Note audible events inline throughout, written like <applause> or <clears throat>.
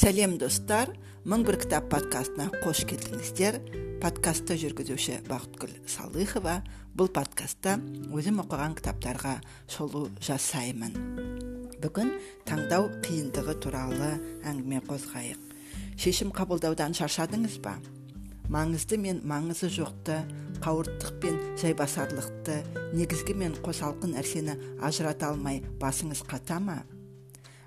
сәлем достар. Мың бір кітап подкастына қош келдіңіздер. Подкастты жүргізуші бақытгүл салыхова. Бұл подкастта өзім оқыған кітаптарға шолу жасаймын. Бүгін таңдау қиындығы туралы әңгіме қозғайық. Шешім қабылдаудан шаршадыңыз ба? Маңызды мен маңызы жоқты қауырттық пен жайбасарлықты негізгі мен қосалқы нәрсені ажырата алмай басыңыз қата ма?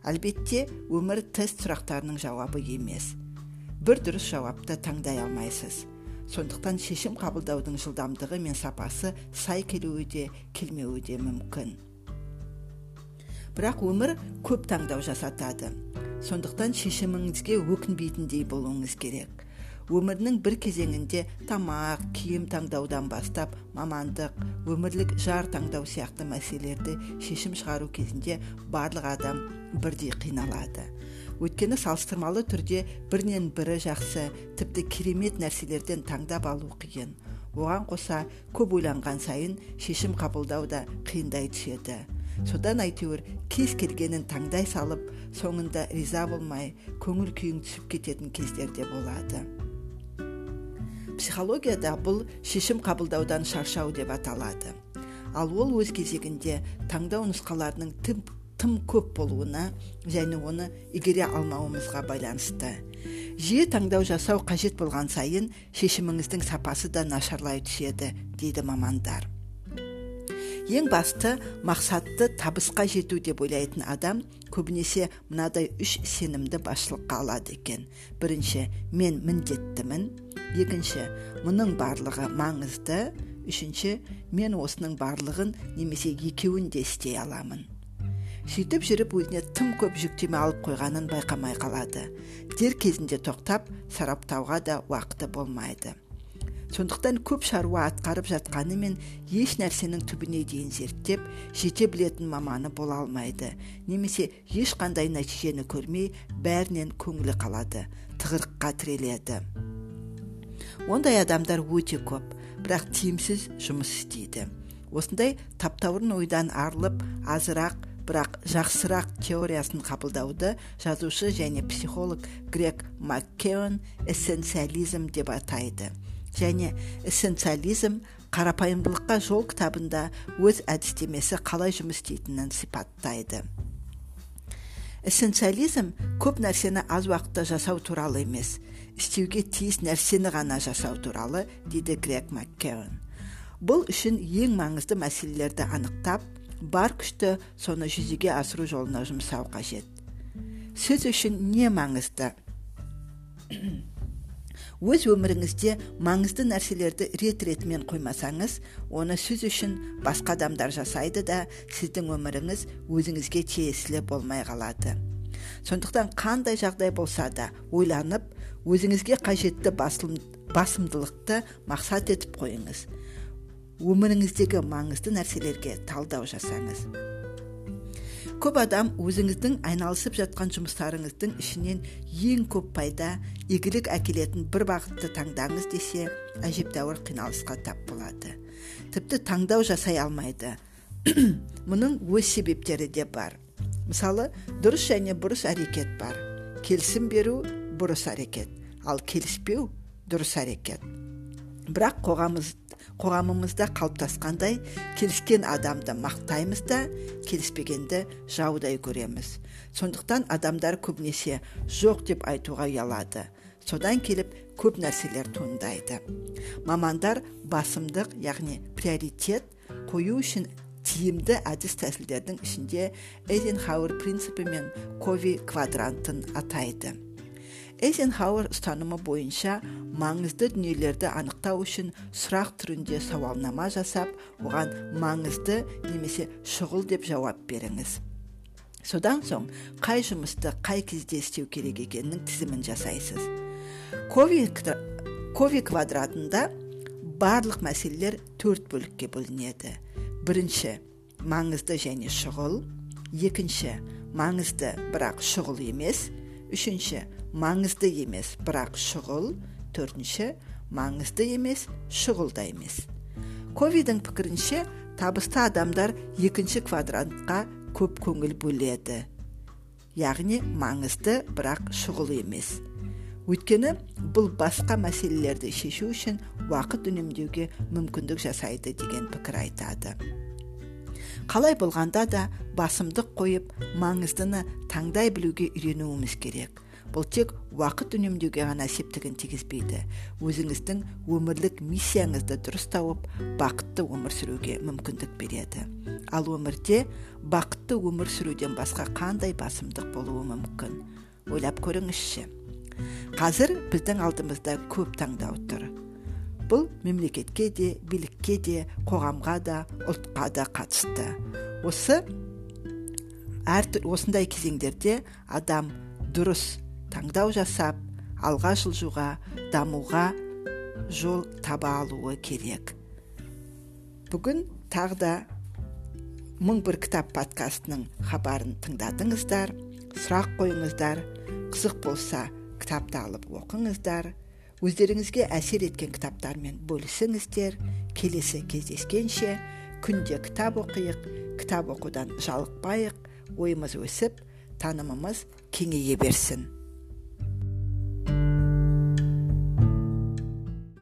Әлбетте өмір тест сұрақтарының жауабы емес. Бір дұрыс жауапты таңдай алмайсыз. Сондықтан шешім қабылдаудың жылдамдығы мен сапасы сай келуі де келмеуі де мүмкін. Бірақ өмір көп таңдау жасатады. Сондықтан шешіміңізге өкінбейтіндей болуыңыз керек. Өмірінің бір кезеңінде тамақ киім таңдаудан бастап мамандық өмірлік жар таңдау сияқты мәселелерді шешім шығару кезінде барлық адам бірдей қиналады. Өйткені салыстырмалы түрде бірінен бірі жақсы тіпті керемет нәрселерден таңдап алу қиын. Оған қоса көп ойланған сайын шешім қабылдау да қиындай түседі. Содан әйтеуір кез келгенін таңдай салып соңында риза болмай көңіл күйің түсіп кететін кездер де болады. Психологияда бұл шешім қабылдаудан шаршау деп аталады. Ал ол өз кезегінде таңдау нұсқаларының тым, тым көп болуына және оны игере алмауымызға байланысты. Жиі таңдау жасау қажет болған сайын шешіміңіздің сапасы да нашарлай түседі дейді мамандар. Ең басты мақсатты табысқа жету деп ойлайтын адам көбінесе мынадай үш сенімді басшылыққа алады екен. Бірінші мен міндеттімін екінші мұның барлығы маңызды. Үшінші мен осының барлығын немесе екеуін де істей аламын. Сөйтіп жүріп өзіне тым көп жүктеме алып қойғанын байқамай қалады. Дер кезінде тоқтап сараптауға да уақыты болмайды. Сондықтан көп шаруа атқарып жатқанымен еш нәрсенің түбіне дейін зерттеп жете білетін маманы бола алмайды. Немесе ешқандай нәтижені көрмей бәрінен көңілі қалады тығырыққа тіреледі. Ондай адамдар өте көп бірақ тиімсіз жұмыс істейді. Осындай таптаурын ойдан арылып азырақ бірақ жақсырақ теориясын қабылдауды жазушы және психолог грек маккеон эссенциализм деп атайды. Және эссенциализм қарапайымдылыққа жол кітабында өз әдістемесі қалай жұмыс істейтінін сипаттайды. Эссенциализм көп нәрсені аз уақытта жасау туралы емес. Істеуге тиіс нәрсені ғана жасау туралы дейді грег маккеон бұл үшін ең маңызды мәселелерді анықтап бар күшті соны жүзеге асыру жолына жұмсау қажет. Сіз үшін не маңызды? Өз өміріңізде маңызды нәрселерді рет ретімен қоймасаңыз оны сіз үшін басқа адамдар жасайды да сіздің өміріңіз өзіңізге тиесілі болмай қалады. Сондықтан қандай жағдай болса да ойланып өзіңізге қажетті басылым, басымдылықты мақсат етіп қойыңыз. Өміріңіздегі маңызды нәрселерге талдау жасаңыз. Көп адам өзіңіздің айналысып жатқан жұмыстарыңыздың ішінен ең көп пайда игілік әкелетін бір бағытты таңдаңыз десе әжептәуір қиналысқа тап болады. Тіпті таңдау жасай алмайды. <clears throat> Мұның өз себептері де бар. Мысалы дұрыс және бұрыс әрекет бар. Келісім беру бұрыс әрекет. Ал келіспеу дұрыс әрекет. Бірақ қоғамыз, қоғамымызда қалыптасқандай келіскен адамды мақтаймыз да келіспегенді жаудай көреміз. Сондықтан адамдар көбінесе жоқ деп айтуға ұялады. Содан келіп көп нәрселер туындайды. Мамандар басымдық яғни приоритет қою үшін тиімді әдіс тәсілдердің ішінде эйзенхауэр принципі мен кови квадрантын атайды. Эйзенхауэр ұстанымы бойынша маңызды дүниелерді анықтау үшін сұрақ түрінде сауалнама жасап оған маңызды немесе шұғыл деп жауап беріңіз. Содан соң қай жұмысты қай кезде істеу керек екенінің тізімін жасайсыз. Кови, кови квадратында барлық мәселелер төрт бөлікке бөлінеді. Бірінші маңызды және шұғыл. Екінші маңызды бірақ шұғыл емес. Үшінші маңызды емес бірақ шұғыл төртінші маңызды емес шұғыл да емес ковидің пікірінше табысты адамдар екінші квадрантқа көп көңіл бөледі яғни маңызды бірақ шұғыл емес өйткені бұл басқа мәселелерді шешу үшін уақыт үнемдеуге мүмкіндік жасайды деген пікір айтады қалай болғанда да басымдық қойып маңыздыны таңдай білуге үйренуіміз керек. Бұл тек уақыт үнемдеуге ғана септігін тигізбейді. Өзіңіздің өмірлік миссияңызды дұрыс тауып бақытты өмір сүруге мүмкіндік береді. Ал өмірде бақытты өмір сүруден басқа қандай басымдық болуы мүмкін? Ойлап көріңізші. Қазір біздің алдымызда көп таңдау тұр. Бұл мемлекетке де билікке де қоғамға да ұлтқа да қатысты. Осы әр осындай кезеңдерде адам дұрыс таңдау жасап алға жылжуға дамуға жол таба алуы керек. Бүгін тағы да мың бір кітап подкастының хабарын тыңдадыңыздар сұрақ қойыңыздар қызық болса кітапты алып оқыңыздар. Өздеріңізге әсер еткен кітаптармен бөлісіңіздер. Келесі кездескенше күнде кітап оқиық кітап оқудан жалықпайық ойымыз өсіп танымымыз кеңейе берсін.